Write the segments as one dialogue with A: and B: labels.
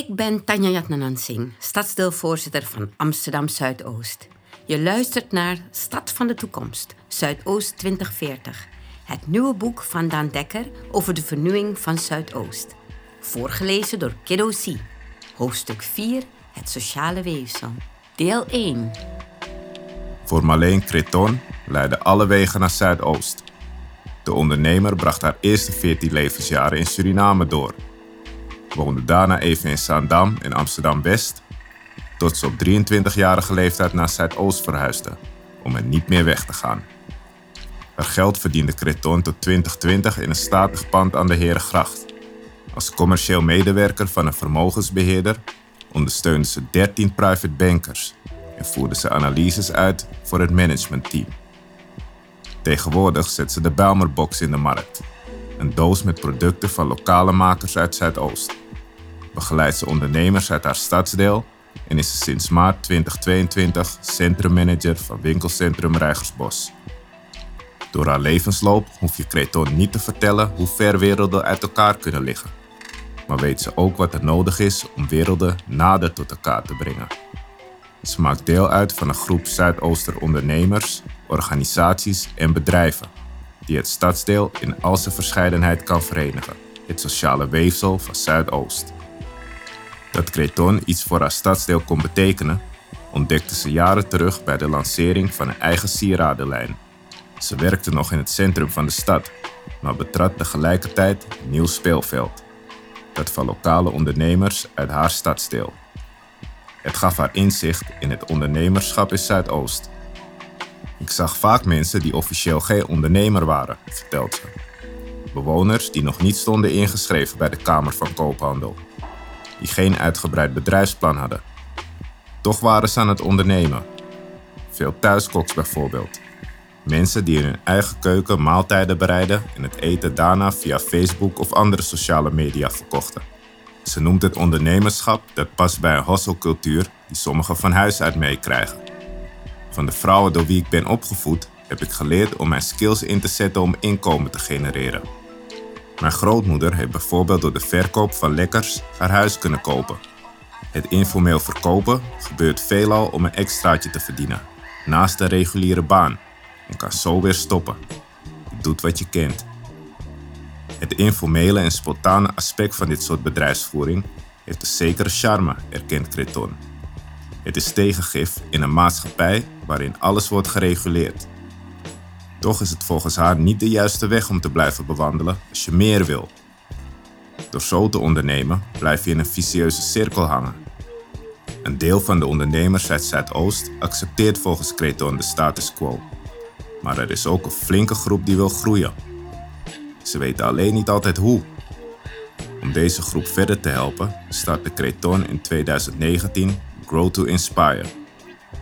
A: Ik ben Tanja Jatnanan Singh, stadsdeelvoorzitter van Amsterdam Zuidoost. Je luistert naar Stad van de Toekomst, Zuidoost 2040. Het nieuwe boek van Daan Dekker over de vernieuwing van Zuidoost. Voorgelezen door Kiddo C. Hoofdstuk 4, het sociale weefsel. Deel 1.
B: Voor Marleen Creton leidden alle wegen naar Zuidoost. De ondernemer bracht haar eerste 14 levensjaren in Suriname door. Woonde daarna even in Zaandam in Amsterdam-West, tot ze op 23-jarige leeftijd naar Zuidoost verhuisde, om er niet meer weg te gaan. Haar geld verdiende Creton tot 2020 in een statig pand aan de Herengracht. Als commercieel medewerker van een vermogensbeheerder ondersteunde ze 13 private bankers en voerde ze analyses uit voor het managementteam. Tegenwoordig zet ze de Bijlmerbox in de markt, een doos met producten van lokale makers uit Zuidoost. Begeleidt ze ondernemers uit haar stadsdeel en is ze sinds maart 2022 centrummanager van winkelcentrum Rijgersbos. Door haar levensloop hoef je Creton niet te vertellen hoe ver werelden uit elkaar kunnen liggen. Maar weet ze ook wat er nodig is om werelden nader tot elkaar te brengen. Ze maakt deel uit van een groep Zuidooster ondernemers, organisaties en bedrijven die het stadsdeel in al zijn verscheidenheid kan verenigen, het sociale weefsel van Zuidoost. Dat Creton iets voor haar stadsdeel kon betekenen, ontdekte ze jaren terug bij de lancering van een eigen sieradenlijn. Ze werkte nog in het centrum van de stad, maar betrad tegelijkertijd een nieuw speelveld, dat van lokale ondernemers uit haar stadsdeel. Het gaf haar inzicht in het ondernemerschap in Zuidoost. Ik zag vaak mensen die officieel geen ondernemer waren, vertelt ze. Bewoners die nog niet stonden ingeschreven bij de Kamer van Koophandel, die geen uitgebreid bedrijfsplan hadden. Toch waren ze aan het ondernemen. Veel thuiskoks bijvoorbeeld. Mensen die in hun eigen keuken maaltijden bereiden en het eten daarna via Facebook of andere sociale media verkochten. Ze noemt het ondernemerschap dat past bij een hustle-cultuur die sommigen van huis uit meekrijgen. Van de vrouwen door wie ik ben opgevoed, heb ik geleerd om mijn skills in te zetten om inkomen te genereren. Mijn grootmoeder heeft bijvoorbeeld door de verkoop van lekkers haar huis kunnen kopen. Het informeel verkopen gebeurt veelal om een extraatje te verdienen, naast de reguliere baan, en kan zo weer stoppen. Je doet wat je kent. Het informele en spontane aspect van dit soort bedrijfsvoering heeft een zekere charme, erkent Creton. Het is tegengif in een maatschappij waarin alles wordt gereguleerd. Toch is het volgens haar niet de juiste weg om te blijven bewandelen als je meer wil. Door zo te ondernemen blijf je in een vicieuze cirkel hangen. Een deel van de ondernemers uit Zuidoost accepteert volgens Creton de status quo. Maar er is ook een flinke groep die wil groeien. Ze weten alleen niet altijd hoe. Om deze groep verder te helpen, startte Creton in 2019 Grow to Inspire,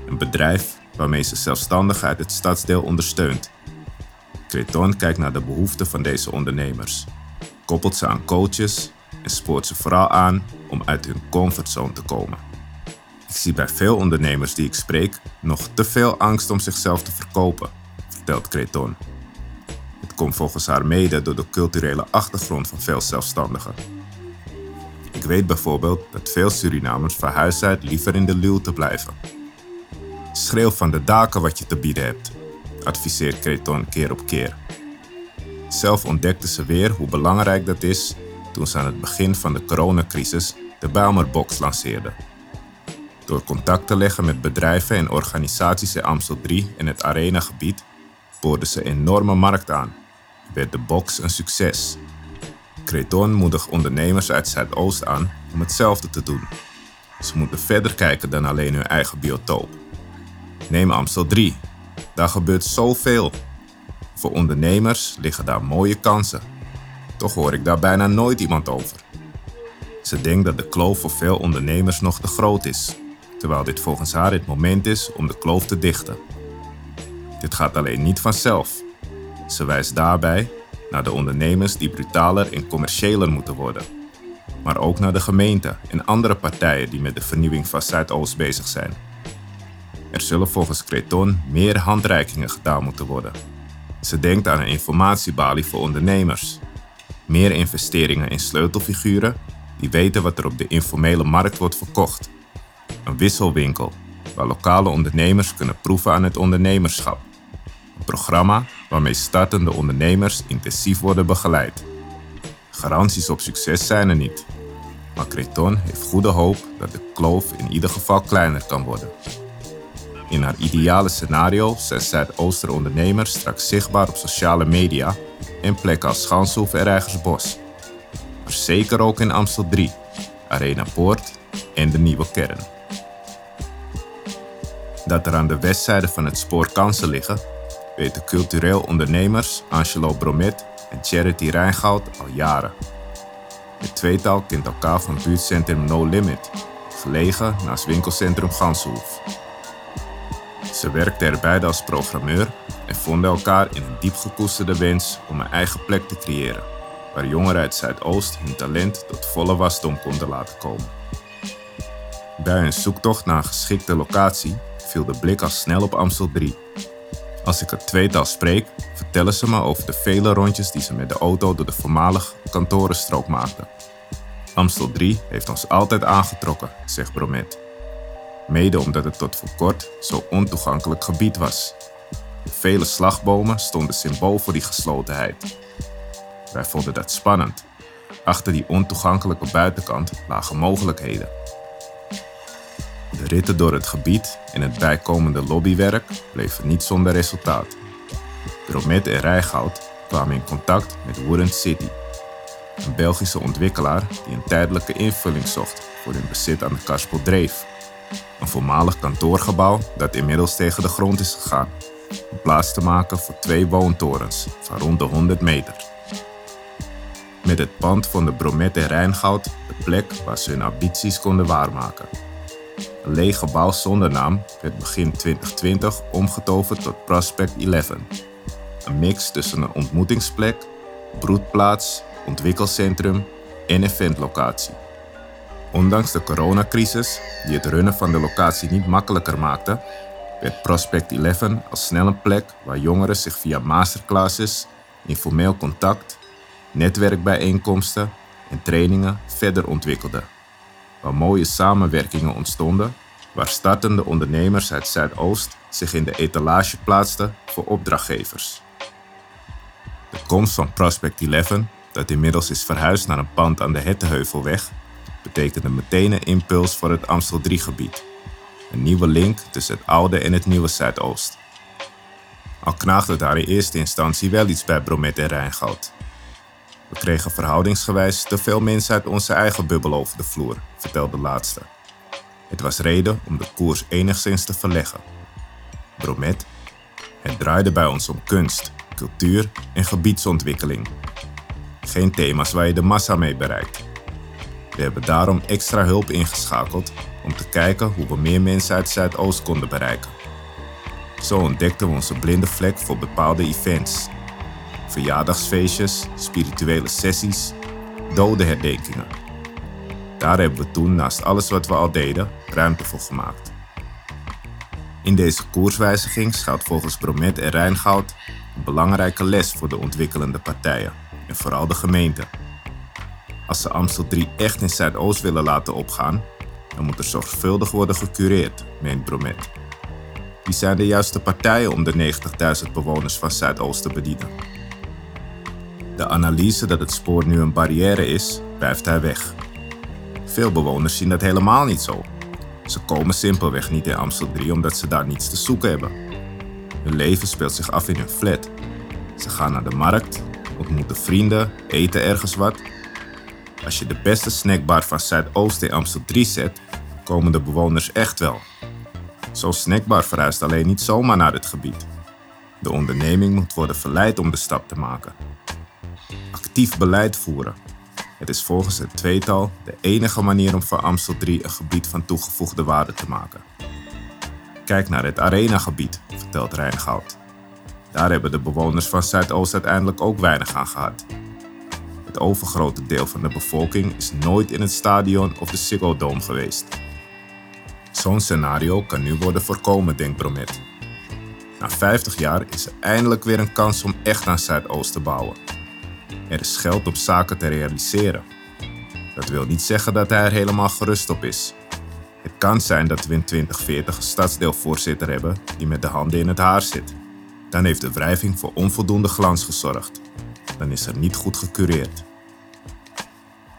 B: een bedrijf waarmee ze zelfstandigen uit het stadsdeel ondersteunt. Creton kijkt naar de behoeften van deze ondernemers, koppelt ze aan coaches en spoort ze vooral aan om uit hun comfortzone te komen. Ik zie bij veel ondernemers die ik spreek nog te veel angst om zichzelf te verkopen, vertelt Creton. Het komt volgens haar mede door de culturele achtergrond van veel zelfstandigen. Ik weet bijvoorbeeld dat veel Surinamers van huis uit liever in de luwte blijven. Schreeuw van de daken wat je te bieden hebt, adviseert Creton keer op keer. Zelf ontdekte ze weer hoe belangrijk dat is toen ze aan het begin van de coronacrisis de Bijlmerbox lanceerde. Door contact te leggen met bedrijven en organisaties in Amstel 3 en het arenagebied, boorden ze enorme markt aan. Werd de box een succes. Creton moedigt ondernemers uit Zuidoost aan om hetzelfde te doen. Ze moeten verder kijken dan alleen hun eigen biotoop. Neem Amstel 3. Daar gebeurt zoveel. Voor ondernemers liggen daar mooie kansen. Toch hoor ik daar bijna nooit iemand over. Ze denkt dat de kloof voor veel ondernemers nog te groot is, terwijl dit volgens haar het moment is om de kloof te dichten. Dit gaat alleen niet vanzelf. Ze wijst daarbij naar de ondernemers die brutaler en commerciëler moeten worden, maar ook naar de gemeente en andere partijen die met de vernieuwing van Zuidoost bezig zijn. Er zullen volgens Creton meer handreikingen gedaan moeten worden. Ze denkt aan een informatiebalie voor ondernemers, meer investeringen in sleutelfiguren die weten wat er op de informele markt wordt verkocht. Een wisselwinkel waar lokale ondernemers kunnen proeven aan het ondernemerschap. Een programma waarmee startende ondernemers intensief worden begeleid. Garanties op succes zijn er niet, maar Creton heeft goede hoop dat de kloof in ieder geval kleiner kan worden. In haar ideale scenario zijn Zuidooster ondernemers straks zichtbaar op sociale media en plekken als Schanshoef en Rijgersbos. Maar zeker ook in Amstel 3, Arena Poort en de Nieuwe Kern. Dat er aan de westzijde van het spoor kansen liggen, weten cultureel ondernemers Angelo Bromet en Charity Rijngoud al jaren. Het tweetal kent elkaar van buurtcentrum No Limit, gelegen naast winkelcentrum Ganshoef. Ze werkten er beide als programmeur en vonden elkaar in een diep gekoesterde wens om een eigen plek te creëren, waar jongeren uit Zuidoost hun talent tot volle wasdom konden laten komen. Bij hun zoektocht naar een geschikte locatie viel de blik al snel op Amstel 3. Als ik het tweetal spreek, vertellen ze me over de vele rondjes die ze met de auto door de voormalige kantorenstrook maakten. Amstel 3 heeft ons altijd aangetrokken, zegt Bromet. Mede omdat het tot voor kort zo ontoegankelijk gebied was. Vele slagbomen stonden symbool voor die geslotenheid. Wij vonden dat spannend. Achter die ontoegankelijke buitenkant lagen mogelijkheden. De ritten door het gebied en het bijkomende lobbywerk bleven niet zonder resultaat. Bromet en Rijgoud kwamen in contact met Wooden City, een Belgische ontwikkelaar die een tijdelijke invulling zocht voor hun bezit aan de Karspel Dreef. Een voormalig kantoorgebouw dat inmiddels tegen de grond is gegaan, om plaats te maken voor twee woontorens van rond de 100 meter. Met het pand vonden Bromet en Rijngoud de plek waar ze hun ambities konden waarmaken. Een leeg gebouw zonder naam werd begin 2020 omgetoverd tot Prospect 11. Een mix tussen een ontmoetingsplek, broedplaats, ontwikkelcentrum en eventlocatie. Ondanks de coronacrisis, die het runnen van de locatie niet makkelijker maakte, werd Prospect 11 al snel een plek waar jongeren zich via masterclasses, informeel contact, netwerkbijeenkomsten en trainingen verder ontwikkelden waar mooie samenwerkingen ontstonden, waar startende ondernemers uit Zuidoost zich in de etalage plaatsten voor opdrachtgevers. De komst van Prospect 11, dat inmiddels is verhuisd naar een pand aan de Hetteheuvelweg, betekende meteen een impuls voor het Amstel 3-gebied. Een nieuwe link tussen het oude en het nieuwe Zuidoost. Al knaagde daar in eerste instantie wel iets bij Bromet en Rijngoud. We kregen verhoudingsgewijs te veel mensen uit onze eigen bubbel over de vloer, vertelde de laatste. Het was reden om de koers enigszins te verleggen. Bromet, het draaide bij ons om kunst, cultuur en gebiedsontwikkeling. Geen thema's waar je de massa mee bereikt. We hebben daarom extra hulp ingeschakeld om te kijken hoe we meer mensen uit Zuidoost konden bereiken. Zo ontdekten we onze blinde vlek voor bepaalde events verjaardagsfeestjes, spirituele sessies, dodenherdenkingen. Daar hebben we toen, naast alles wat we al deden, ruimte voor gemaakt. In deze koerswijziging schuilt volgens Bromet en Rijngoud een belangrijke les voor de ontwikkelende partijen en vooral de gemeente. Als ze Amstel 3 echt in Zuidoost willen laten opgaan, dan moet er zorgvuldig worden gecureerd, meent Bromet. Wie zijn de juiste partijen om de 90.000 bewoners van Zuidoost te bedienen? De analyse dat het spoor nu een barrière is, blijft hij weg. Veel bewoners zien dat helemaal niet zo. Ze komen simpelweg niet in Amstel 3 omdat ze daar niets te zoeken hebben. Hun leven speelt zich af in hun flat. Ze gaan naar de markt, ontmoeten vrienden, eten ergens wat. Als je de beste snackbar van Zuidoost in Amstel 3 zet, komen de bewoners echt wel. Zo'n snackbar verhuist alleen niet zomaar naar het gebied. De onderneming moet worden verleid om de stap te maken actief beleid voeren. Het is volgens het tweetal de enige manier om van Amstel 3 een gebied van toegevoegde waarde te maken. Kijk naar het arenagebied, vertelt Rijngoud. Daar hebben de bewoners van Zuidoost uiteindelijk ook weinig aan gehad. Overgrote deel van de bevolking is nooit in het stadion of de Ziggo Dome geweest. Zo'n scenario kan nu worden voorkomen, denkt Bromet. Na 50 jaar is er eindelijk weer een kans om echt aan Zuidoost te bouwen. Er is geld om zaken te realiseren. Dat wil niet zeggen dat hij er helemaal gerust op is. Het kan zijn dat we in 2040 een stadsdeelvoorzitter hebben die met de handen in het haar zit. Dan heeft de wrijving voor onvoldoende glans gezorgd. Dan is er niet goed gecureerd.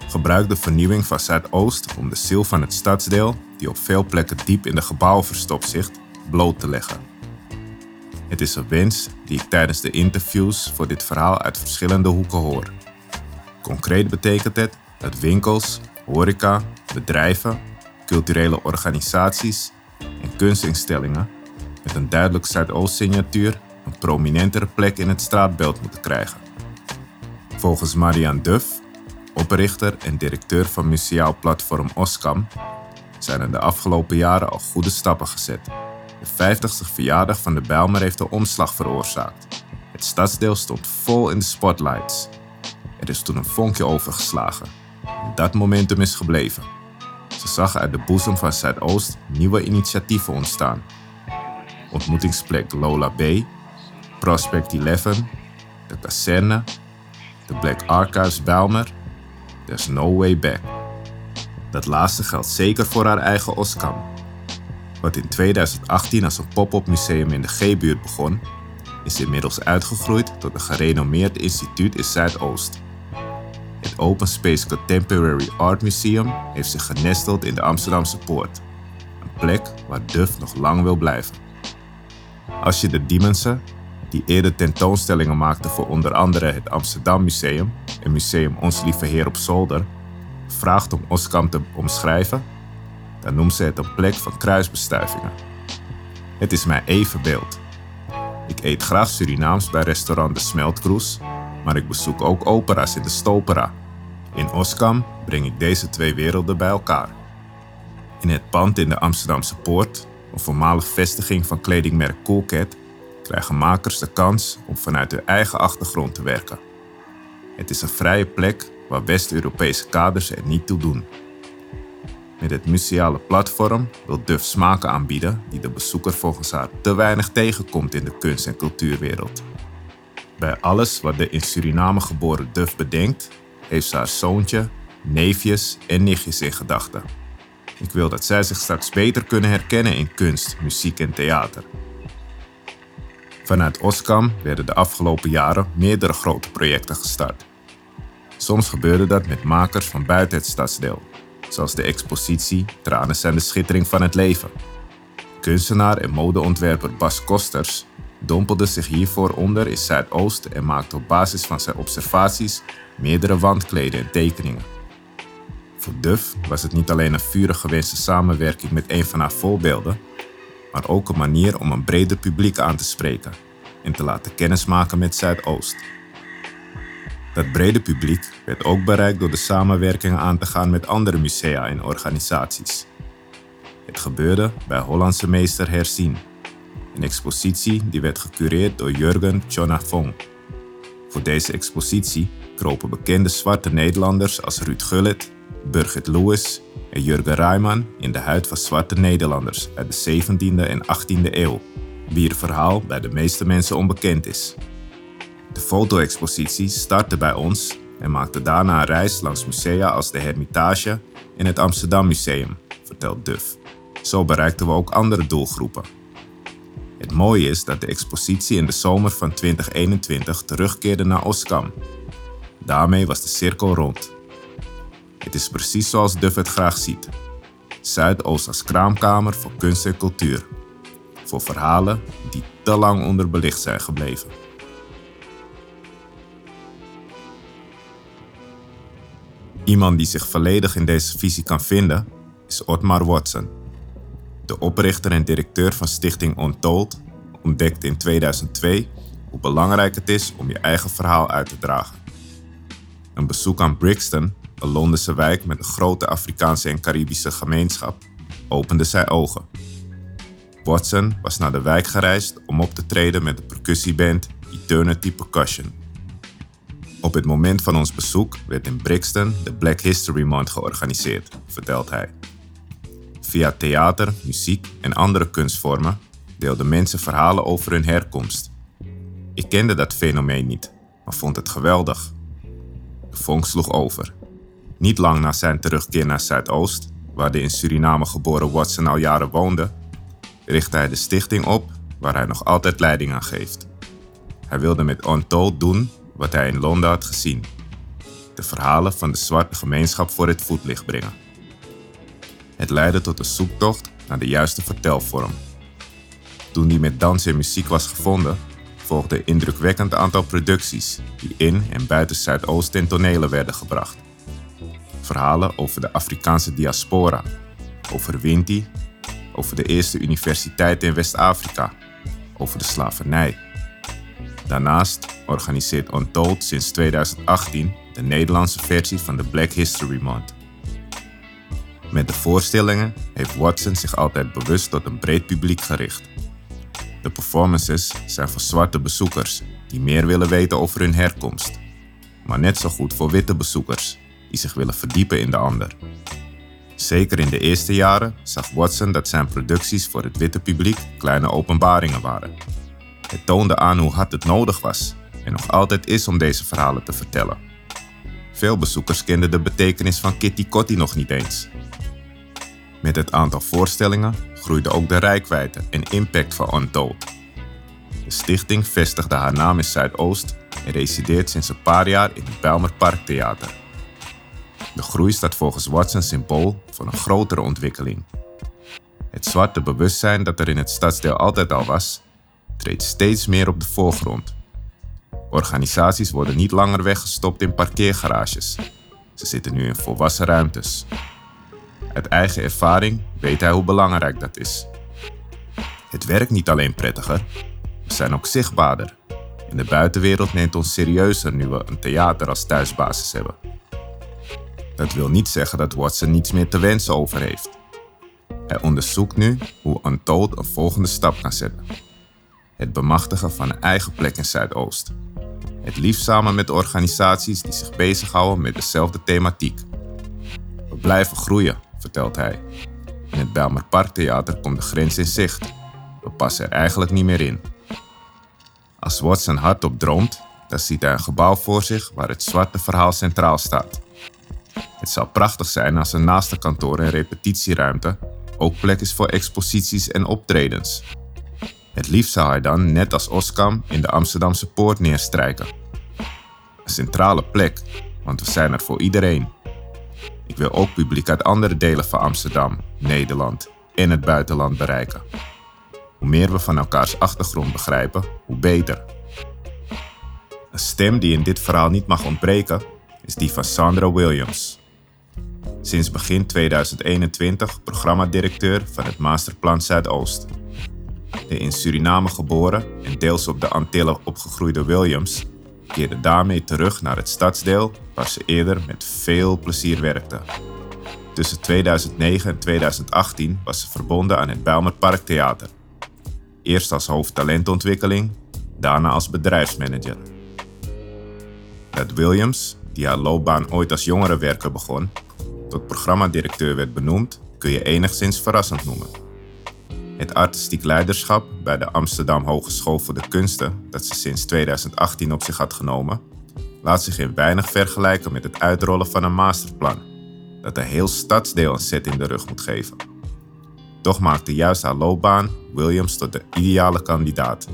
B: Gebruik de vernieuwing van Zuidoost om de ziel van het stadsdeel, die op veel plekken diep in de gebouwen verstopt zit, bloot te leggen. Het is een wens die ik tijdens de interviews voor dit verhaal uit verschillende hoeken hoor. Concreet betekent het dat winkels, horeca, bedrijven, culturele organisaties en kunstinstellingen met een duidelijk Zuidoost-signatuur een prominentere plek in het straatbeeld moeten krijgen. Volgens Marianne Duff, oprichter en directeur van museaal platform Oscam, zijn er de afgelopen jaren al goede stappen gezet. De 50ste verjaardag van de Bijlmer heeft een omslag veroorzaakt. Het stadsdeel stond vol in de spotlights. Er is toen een vonkje overgeslagen. En dat momentum is gebleven. Ze zag uit de boezem van Zuidoost nieuwe initiatieven ontstaan. Ontmoetingsplek Lola B, Prospect 11, de Kazerne, de Black Archives Bijlmer, There's No Way Back. Dat laatste geldt zeker voor haar eigen Oskam. Wat in 2018 als een pop-up museum in de G-buurt begon, is inmiddels uitgegroeid tot een gerenommeerd instituut in Zuidoost. Het Open Space Contemporary Art Museum heeft zich genesteld in de Amsterdamse Poort, een plek waar Duff nog lang wil blijven. Als je de Diemense, die eerder tentoonstellingen maakte voor onder andere het Amsterdam Museum en Museum Ons Lieve Heer op Zolder, vraagt om Oskam te omschrijven, dan noemt ze het een plek van kruisbestuivingen. Het is mijn evenbeeld. Ik eet graag Surinaams bij restaurant De Smeltkroes, maar ik bezoek ook opera's in de Stopera. In Oskam breng ik deze twee werelden bij elkaar. In het pand in de Amsterdamse Poort, een voormalig vestiging van kledingmerk Coolcat, krijgen makers de kans om vanuit hun eigen achtergrond te werken. Het is een vrije plek waar West-Europese kaders er niet toe doen. Met het museale platform wil Duff smaken aanbieden die de bezoeker volgens haar te weinig tegenkomt in de kunst- en cultuurwereld. Bij alles wat de in Suriname geboren Duff bedenkt, heeft ze haar zoontje, neefjes en nichtjes in gedachten. Ik wil dat zij zich straks beter kunnen herkennen in kunst, muziek en theater. Vanuit Oskam werden de afgelopen jaren meerdere grote projecten gestart. Soms gebeurde dat met makers van buiten het stadsdeel, zoals de expositie Tranen zijn de schittering van het leven. Kunstenaar en modeontwerper Bas Kosters dompelde zich hiervoor onder in Zuidoost en maakte op basis van zijn observaties meerdere wandkleden en tekeningen. Voor Duff was het niet alleen een vurig gewenste samenwerking met een van haar voorbeelden, maar ook een manier om een breder publiek aan te spreken en te laten kennismaken met Zuidoost. Dat brede publiek werd ook bereikt door de samenwerking aan te gaan met andere musea en organisaties. Het gebeurde bij Hollandse meester Herzien, een expositie die werd gecureerd door Jurgen Chonafong. Voor deze expositie kropen bekende zwarte Nederlanders als Ruud Gullit, Birgit Lewis en Jurgen Rijman in de huid van zwarte Nederlanders uit de 17e en 18e eeuw, wier verhaal bij de meeste mensen onbekend is. De foto-expositie startte bij ons en maakte daarna een reis langs musea als de Hermitage en het Amsterdam Museum, vertelt Duff. Zo bereikten we ook andere doelgroepen. Het mooie is dat de expositie in de zomer van 2021 terugkeerde naar Oskam. Daarmee was de cirkel rond. Het is precies zoals Duff het graag ziet. Zuidoost als kraamkamer voor kunst en cultuur. Voor verhalen die te lang onderbelicht zijn gebleven. Iemand die zich volledig in deze visie kan vinden, is Otmar Watson. De oprichter en directeur van Stichting Untold ontdekte in 2002 hoe belangrijk het is om je eigen verhaal uit te dragen. Een bezoek aan Brixton, een Londense wijk met een grote Afrikaanse en Caribische gemeenschap, opende zijn ogen. Watson was naar de wijk gereisd om op te treden met de percussieband Eternity Percussion. Op het moment van ons bezoek werd in Brixton de Black History Month georganiseerd, vertelt hij. Via theater, muziek en andere kunstvormen deelden mensen verhalen over hun herkomst. Ik kende dat fenomeen niet, maar vond het geweldig. De vonk sloeg over. Niet lang na zijn terugkeer naar Zuidoost, waar de in Suriname geboren Watson al jaren woonde, richtte hij de stichting op waar hij nog altijd leiding aan geeft. Hij wilde met Untold doen wat hij in Londen had gezien: de verhalen van de zwarte gemeenschap voor het voetlicht brengen. Het leidde tot een zoektocht naar de juiste vertelvorm. Toen die met dans en muziek was gevonden, volgde een indrukwekkend aantal producties die in en buiten Zuidoost ten tonele werden gebracht. Verhalen over de Afrikaanse diaspora, over Winti, over de eerste universiteit in West-Afrika, over de slavernij. Daarnaast organiseert Untold sinds 2018 de Nederlandse versie van de Black History Month. Met de voorstellingen heeft Watson zich altijd bewust tot een breed publiek gericht. De performances zijn voor zwarte bezoekers die meer willen weten over hun herkomst, maar net zo goed voor witte bezoekers die zich willen verdiepen in de ander. Zeker in de eerste jaren zag Watson dat zijn producties voor het witte publiek kleine openbaringen waren. Het toonde aan hoe hard het nodig was en nog altijd is om deze verhalen te vertellen. Veel bezoekers kenden de betekenis van Kitty Kotti nog niet eens. Met het aantal voorstellingen groeide ook de rijkwijde en impact van Untold. De stichting vestigde haar naam in Zuidoost en resideert sinds een paar jaar in het Bijlmer Parktheater. De groei staat volgens Watson symbool van een grotere ontwikkeling. Het zwarte bewustzijn dat er in het stadsdeel altijd al was, treedt steeds meer op de voorgrond. Organisaties worden niet langer weggestopt in parkeergarages. Ze zitten nu in volwassen ruimtes. Uit eigen ervaring weet hij hoe belangrijk dat is. Het werkt niet alleen prettiger, we zijn ook zichtbaarder. En de buitenwereld neemt ons serieuzer nu we een theater als thuisbasis hebben. Dat wil niet zeggen dat Watson niets meer te wensen over heeft. Hij onderzoekt nu hoe Untold een volgende stap kan zetten. Het bemachtigen van een eigen plek in Zuidoost. Het liefst samen met organisaties die zich bezighouden met dezelfde thematiek. We blijven groeien, vertelt hij. In het Bijlmer Parktheater komt de grens in zicht. We passen er eigenlijk niet meer in. Als Watson hardop droomt, dan ziet hij een gebouw voor zich waar het zwarte verhaal centraal staat. Het zou prachtig zijn als er naast de kantoor en repetitieruimte ook plek is voor exposities en optredens. Het liefst zou hij dan, net als Oskam, in de Amsterdamse poort neerstrijken. Een centrale plek, want we zijn er voor iedereen. Ik wil ook publiek uit andere delen van Amsterdam, Nederland en het buitenland bereiken. Hoe meer we van elkaars achtergrond begrijpen, hoe beter. Een stem die in dit verhaal niet mag ontbreken, is die van Sandra Williams. Sinds begin 2021 programmadirecteur van het Masterplan Zuidoost. De in Suriname geboren en deels op de Antillen opgegroeide Williams keerde daarmee terug naar het stadsdeel waar ze eerder met veel plezier werkte. Tussen 2009 en 2018 was ze verbonden aan het Bijlmer Parktheater. Eerst als hoofd talentontwikkeling, daarna als bedrijfsmanager. Dat Williams, die haar loopbaan ooit als jongerenwerker begon, tot programmadirecteur werd benoemd, kun je enigszins verrassend noemen. Het artistiek leiderschap bij de Amsterdam Hogeschool voor de Kunsten, dat ze sinds 2018 op zich had genomen, laat zich in weinig vergelijken met het uitrollen van een masterplan, dat een heel stadsdeel een set in de rug moet geven. Toch maakte juist haar loopbaan Williams tot de ideale kandidaat.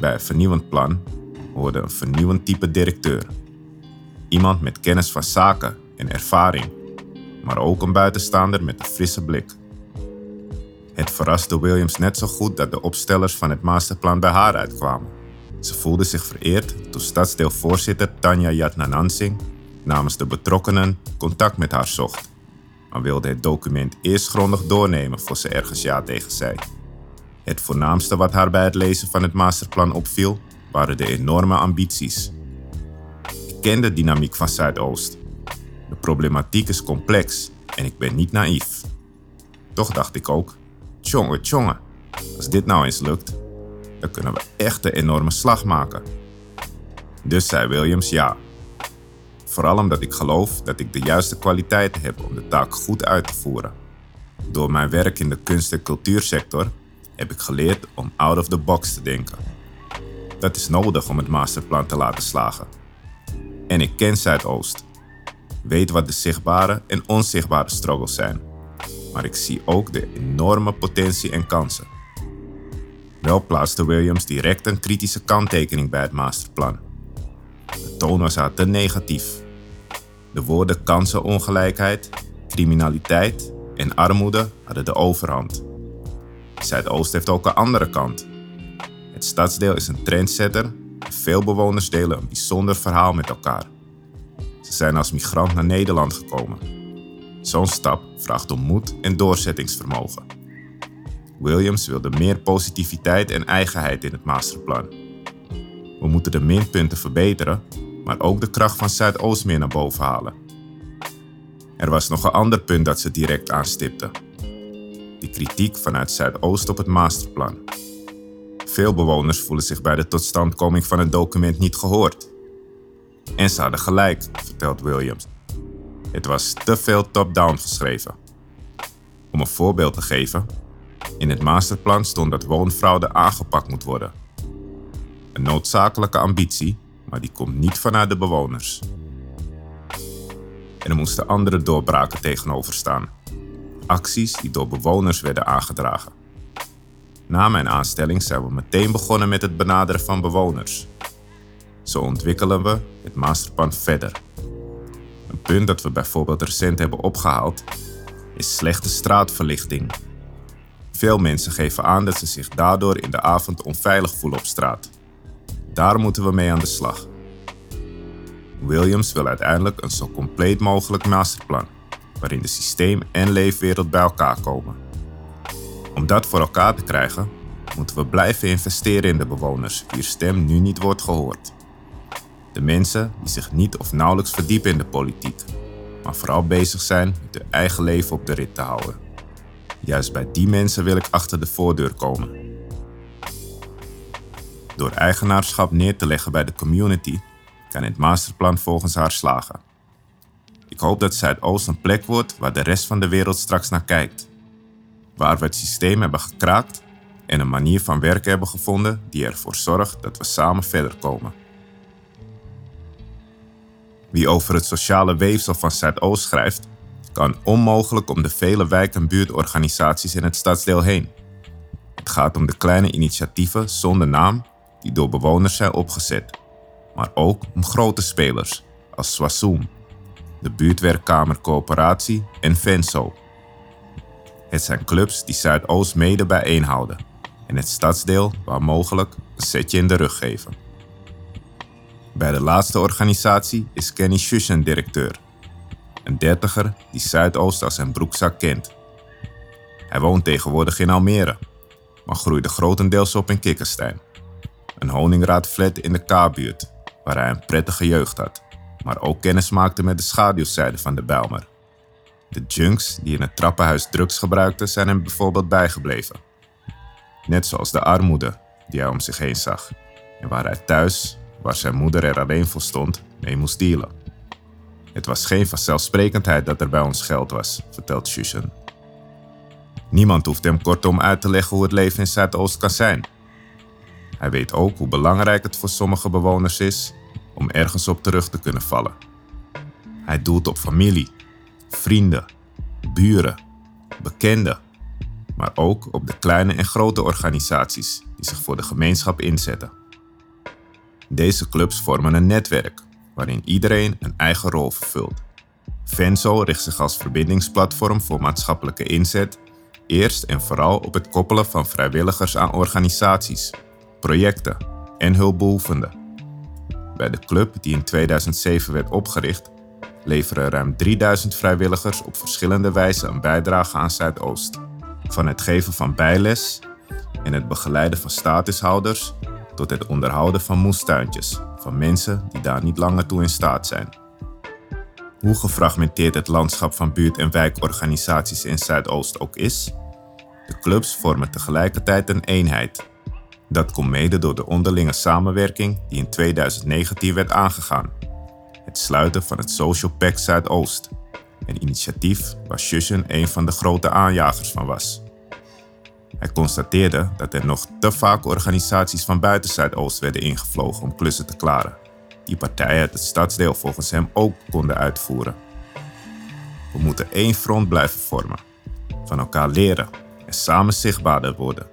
B: Bij een vernieuwend plan hoorde een vernieuwend type directeur. Iemand met kennis van zaken en ervaring, maar ook een buitenstaander met een frisse blik. Het verraste Williams net zo goed dat de opstellers van het masterplan bij haar uitkwamen. Ze voelde zich vereerd toen stadsdeelvoorzitter Tanja Jatnanansing namens de betrokkenen contact met haar zocht, maar wilde het document eerst grondig doornemen voor ze ergens ja tegen zei. Het voornaamste wat haar bij het lezen van het masterplan opviel, waren de enorme ambities. Ken de dynamiek van Zuidoost de problematiek is complex en ik ben niet naïef. Toch dacht ik ook, tjonge tjonge, als dit nou eens lukt, dan kunnen we echt een enorme slag maken. Dus zei Williams ja. Vooral omdat ik geloof dat ik de juiste kwaliteiten heb om de taak goed uit te voeren. Door mijn werk in de kunst- en cultuursector heb ik geleerd om out of the box te denken. Dat is nodig om het masterplan te laten slagen. En ik ken Zuidoost weet wat de zichtbare en onzichtbare struggles zijn. Maar ik zie ook de enorme potentie en kansen. Wel plaatste Williams direct een kritische kanttekening bij het masterplan. De toon was haar te negatief. De woorden kansenongelijkheid, criminaliteit en armoede hadden de overhand. Zuidoost heeft ook een andere kant. Het stadsdeel is een trendsetter en veel bewoners delen een bijzonder verhaal met elkaar. Ze zijn als migrant naar Nederland gekomen. Zo'n stap vraagt om moed en doorzettingsvermogen. Williams wilde meer positiviteit en eigenheid in het masterplan. We moeten de minpunten verbeteren, maar ook de kracht van Zuidoost meer naar boven halen. Er was nog een ander punt dat ze direct aanstipte. De kritiek vanuit Zuidoost op het masterplan. Veel bewoners voelen zich bij de totstandkoming van het document niet gehoord. En ze hadden gelijk, vertelt Williams. Het was te veel top-down geschreven. Om een voorbeeld te geven, in het masterplan stond dat woonfraude aangepakt moet worden. Een noodzakelijke ambitie, maar die komt niet vanuit de bewoners. En er moesten andere doorbraken tegenover staan. Acties die door bewoners werden aangedragen. Na mijn aanstelling zijn we meteen begonnen met het benaderen van bewoners. Zo ontwikkelen we het masterplan verder. Een punt dat we bijvoorbeeld recent hebben opgehaald is slechte straatverlichting. Veel mensen geven aan dat ze zich daardoor in de avond onveilig voelen op straat. Daar moeten we mee aan de slag. Williams wil uiteindelijk een zo compleet mogelijk masterplan, waarin de systeem en leefwereld bij elkaar komen. Om dat voor elkaar te krijgen, moeten we blijven investeren in de bewoners wier stem nu niet wordt gehoord. De mensen die zich niet of nauwelijks verdiepen in de politiek, maar vooral bezig zijn met hun eigen leven op de rit te houden. Juist bij die mensen wil ik achter de voordeur komen. Door eigenaarschap neer te leggen bij de community kan het masterplan volgens haar slagen. Ik hoop dat Zuidoost een plek wordt waar de rest van de wereld straks naar kijkt. Waar we het systeem hebben gekraakt en een manier van werken hebben gevonden die ervoor zorgt dat we samen verder komen. Wie over het sociale weefsel van Zuidoost schrijft, kan onmogelijk om de vele wijk- en buurtorganisaties in het stadsdeel heen. Het gaat om de kleine initiatieven zonder naam die door bewoners zijn opgezet, maar ook om grote spelers als Swassoom, de buurtwerkkamer Coöperatie en Venso. Het zijn clubs die Zuidoost mede bijeenhouden en het stadsdeel waar mogelijk een setje in de rug geven. Bij de laatste organisatie is Kenny Shushen directeur, een dertiger die Zuidoost als zijn broekzak kent. Hij woont tegenwoordig in Almere, maar groeide grotendeels op in Kikkerstein, een honingraadflat in de K-buurt waar hij een prettige jeugd had, maar ook kennis maakte met de schaduwzijde van de Bijlmer. De junks die in het trappenhuis drugs gebruikten zijn hem bijvoorbeeld bijgebleven. Net zoals de armoede die hij om zich heen zag en waar hij thuis, waar zijn moeder er alleen voor stond, mee moest dealen. Het was geen vanzelfsprekendheid dat er bij ons geld was, vertelt Shushan. Niemand hoeft hem kortom uit te leggen hoe het leven in Zuidoost kan zijn. Hij weet ook hoe belangrijk het voor sommige bewoners is om ergens op terug te kunnen vallen. Hij doelt op familie, vrienden, buren, bekenden, maar ook op de kleine en grote organisaties die zich voor de gemeenschap inzetten. Deze clubs vormen een netwerk waarin iedereen een eigen rol vervult. Venso richt zich als verbindingsplatform voor maatschappelijke inzet eerst en vooral op het koppelen van vrijwilligers aan organisaties, projecten en hulpbehoevenden. Bij de club, die in 2007 werd opgericht, leveren ruim 3000 vrijwilligers op verschillende wijzen een bijdrage aan Zuidoost. Van het geven van bijles en het begeleiden van statushouders tot het onderhouden van moestuintjes van mensen die daar niet langer toe in staat zijn. Hoe gefragmenteerd het landschap van buurt- en wijkorganisaties in Zuidoost ook is, de clubs vormen tegelijkertijd een eenheid. Dat komt mede door de onderlinge samenwerking die in 2019 werd aangegaan. Het sluiten van het Social Pact Zuidoost, een initiatief waar Shushen een van de grote aanjagers van was. Hij constateerde dat er nog te vaak organisaties van buiten Zuidoost werden ingevlogen om klussen te klaren, die partijen uit het stadsdeel volgens hem ook konden uitvoeren. We moeten één front blijven vormen, van elkaar leren en samen zichtbaarder worden.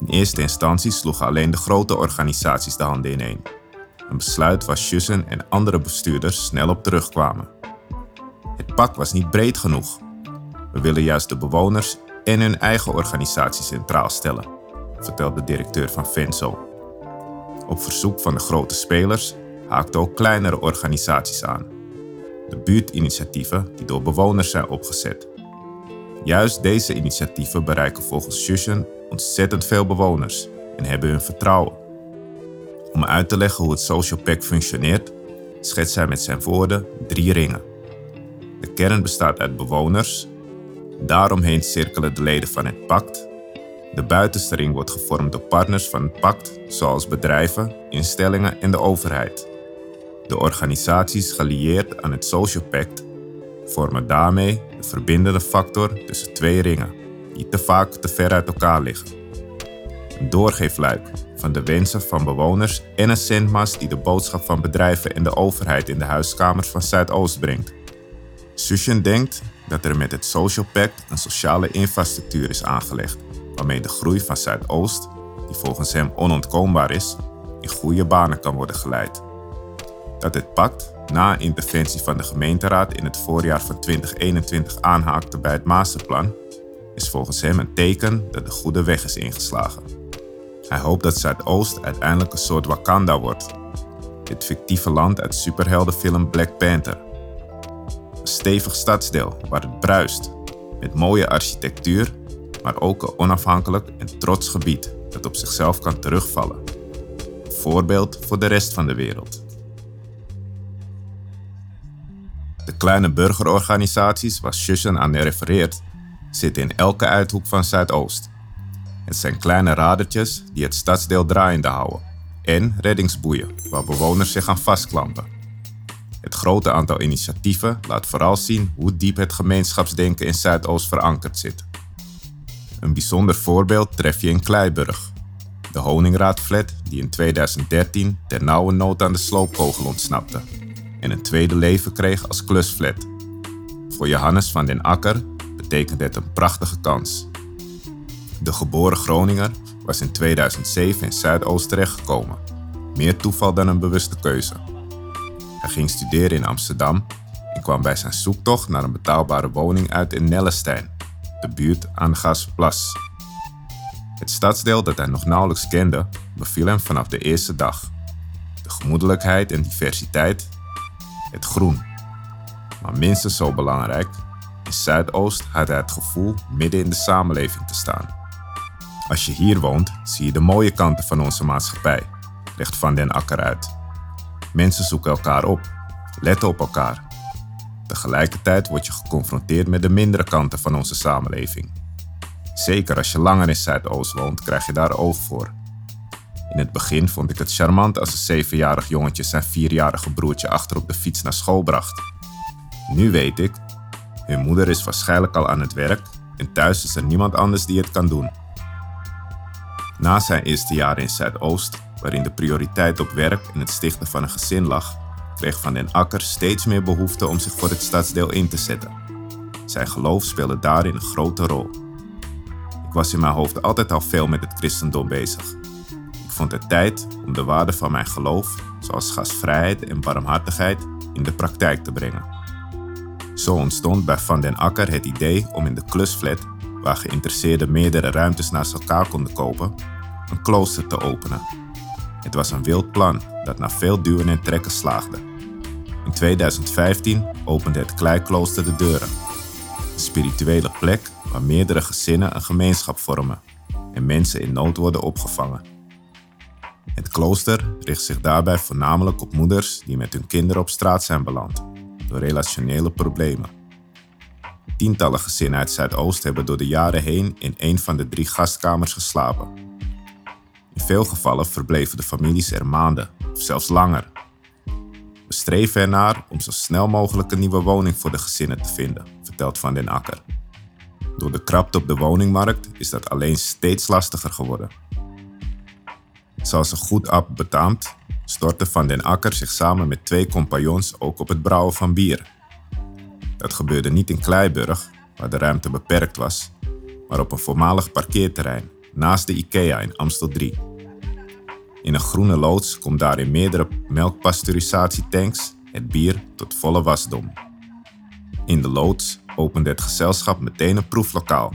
B: In eerste instantie sloegen alleen de grote organisaties de handen ineen. Een besluit waar Schussen en andere bestuurders snel op terugkwamen. Het pak was niet breed genoeg. We willen juist de bewoners en hun eigen organisatie centraal stellen, vertelt de directeur van Venso. Op verzoek van de grote spelers haakten ook kleinere organisaties aan. De buurtinitiatieven die door bewoners zijn opgezet. Juist deze initiatieven bereiken volgens Shushan ontzettend veel bewoners en hebben hun vertrouwen. Om uit te leggen hoe het Social Pact functioneert, schetst hij met zijn woorden drie ringen. De kern bestaat uit bewoners, daaromheen cirkelen de leden van het pact. De buitenste ring wordt gevormd door partners van het pact, zoals bedrijven, instellingen en de overheid. De organisaties gelieerd aan het Social Pact vormen daarmee de verbindende factor tussen twee ringen, die te vaak te ver uit elkaar liggen. Een doorgeefluik van de wensen van bewoners en een zendmast die de boodschap van bedrijven en de overheid in de huiskamers van Zuidoost brengt. Sushin denkt dat er met het Social Pact een sociale infrastructuur is aangelegd, waarmee de groei van Zuidoost, die volgens hem onontkoombaar is, in goede banen kan worden geleid. Dat het pact na interventie van de gemeenteraad in het voorjaar van 2021 aanhaakte bij het masterplan, is volgens hem een teken dat de goede weg is ingeslagen. Hij hoopt dat Zuidoost uiteindelijk een soort Wakanda wordt, het fictieve land uit superheldenfilm Black Panther. Een stevig stadsdeel waar het bruist, met mooie architectuur, maar ook een onafhankelijk en trots gebied dat op zichzelf kan terugvallen. Een voorbeeld voor de rest van de wereld. De kleine burgerorganisaties waar Shushan aan refereert, zitten in elke uithoek van Zuidoost. Het zijn kleine radertjes die het stadsdeel draaiende houden en reddingsboeien waar bewoners zich aan vastklampen. Het grote aantal initiatieven laat vooral zien hoe diep het gemeenschapsdenken in Zuidoost verankerd zit. Een bijzonder voorbeeld tref je in Kleiburg, de Honingraadflat die in 2013 ter nauwe nood aan de sloopkogel ontsnapte en een tweede leven kreeg als klusflat. Voor Johannes van den Akker betekent het een prachtige kans. De geboren Groninger was in 2007 in Zuidoost terechtgekomen. Meer toeval dan een bewuste keuze. Hij ging studeren in Amsterdam en kwam bij zijn zoektocht naar een betaalbare woning uit in Nellestein, de buurt aan Gasplas. Het stadsdeel dat hij nog nauwelijks kende, beviel hem vanaf de eerste dag. De gemoedelijkheid en diversiteit het groen. Maar minstens zo belangrijk, in Zuidoost had hij het gevoel midden in de samenleving te staan. Als je hier woont, zie je de mooie kanten van onze maatschappij, legt Van den Akker uit. Mensen zoeken elkaar op, letten op elkaar. Tegelijkertijd word je geconfronteerd met de mindere kanten van onze samenleving. Zeker als je langer in Zuidoost woont, krijg je daar oog voor. In het begin vond ik het charmant als een zevenjarig jongetje zijn vierjarige broertje achter op de fiets naar school bracht. Nu weet ik, hun moeder is waarschijnlijk al aan het werk en thuis is er niemand anders die het kan doen. Na zijn eerste jaar in Zuidoost, waarin de prioriteit op werk en het stichten van een gezin lag, kreeg Van den Akker steeds meer behoefte om zich voor het stadsdeel in te zetten. Zijn geloof speelde daarin een grote rol. Ik was in mijn hoofd altijd al veel met het christendom bezig vond het tijd om de waarden van mijn geloof, zoals gastvrijheid en barmhartigheid, in de praktijk te brengen. Zo ontstond bij Van den Akker het idee om in de klusflat, waar geïnteresseerden meerdere ruimtes naast elkaar konden kopen, een klooster te openen. Het was een wild plan dat na veel duwen en trekken slaagde. In 2015 opende het Kleiklooster de deuren. Een spirituele plek waar meerdere gezinnen een gemeenschap vormen en mensen in nood worden opgevangen. Het klooster richt zich daarbij voornamelijk op moeders die met hun kinderen op straat zijn beland door relationele problemen. Tientallen gezinnen uit Zuidoost hebben door de jaren heen in een van de drie gastkamers geslapen. In veel gevallen verbleven de families er maanden of zelfs langer. We streven ernaar om zo snel mogelijk een nieuwe woning voor de gezinnen te vinden, vertelt Van den Akker. Door de krapte op de woningmarkt is dat alleen steeds lastiger geworden. Zoals een goed ab betaamt, stortte Van den Akker zich samen met twee compagnons ook op het brouwen van bier. Dat gebeurde niet in Kleiburg, waar de ruimte beperkt was, maar op een voormalig parkeerterrein naast de IKEA in Amstel 3. In een groene loods komt daar in meerdere melkpasteurisatietanks het bier tot volle wasdom. In de loods opende het gezelschap meteen een proeflokaal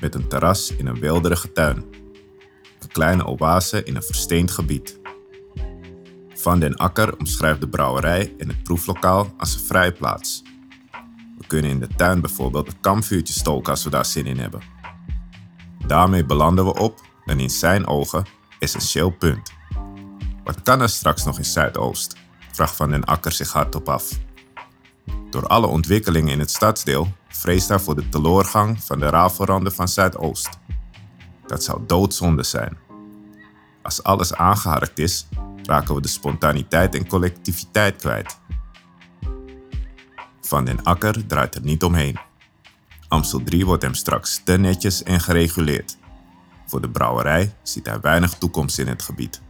B: met een terras in een weelderige tuin. Een kleine oase in een versteend gebied. Van den Akker omschrijft de brouwerij en het proeflokaal als een vrijplaats. We kunnen in de tuin bijvoorbeeld een kampvuurtje stoken als we daar zin in hebben. Daarmee belanden we op een in zijn ogen essentieel punt. Wat kan er straks nog in Zuidoost? vraagt Van den Akker zich hardop af. Door alle ontwikkelingen in het stadsdeel vreest hij voor de teloorgang van de rafelranden van Zuidoost. Dat zou doodzonde zijn. Als alles aangeharkt is, raken we de spontaniteit en collectiviteit kwijt. Van den Akker draait er niet omheen. Amstel 3 wordt hem straks te netjes en gereguleerd. Voor de brouwerij ziet hij weinig toekomst in het gebied.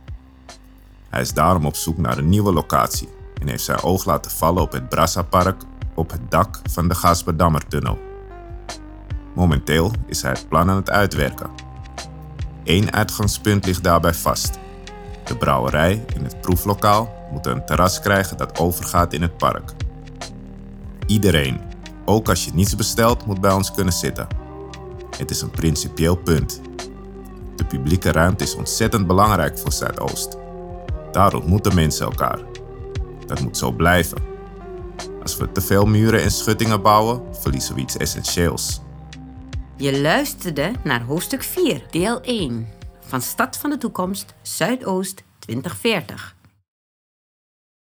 B: Hij is daarom op zoek naar een nieuwe locatie en heeft zijn oog laten vallen op het Brassapark op het dak van de Gasperdammertunnel. Momenteel is hij het plan aan het uitwerken. Eén uitgangspunt ligt daarbij vast. De brouwerij in het proeflokaal moet een terras krijgen dat overgaat in het park. Iedereen, ook als je niets bestelt, moet bij ons kunnen zitten. Het is een principieel punt. De publieke ruimte is ontzettend belangrijk voor Zuidoost. Daar ontmoeten mensen elkaar. Dat moet zo blijven. Als we te veel muren en schuttingen bouwen, verliezen we iets essentieels.
A: Je luisterde naar hoofdstuk 4, deel 1 van Stad van de Toekomst Zuidoost 2040.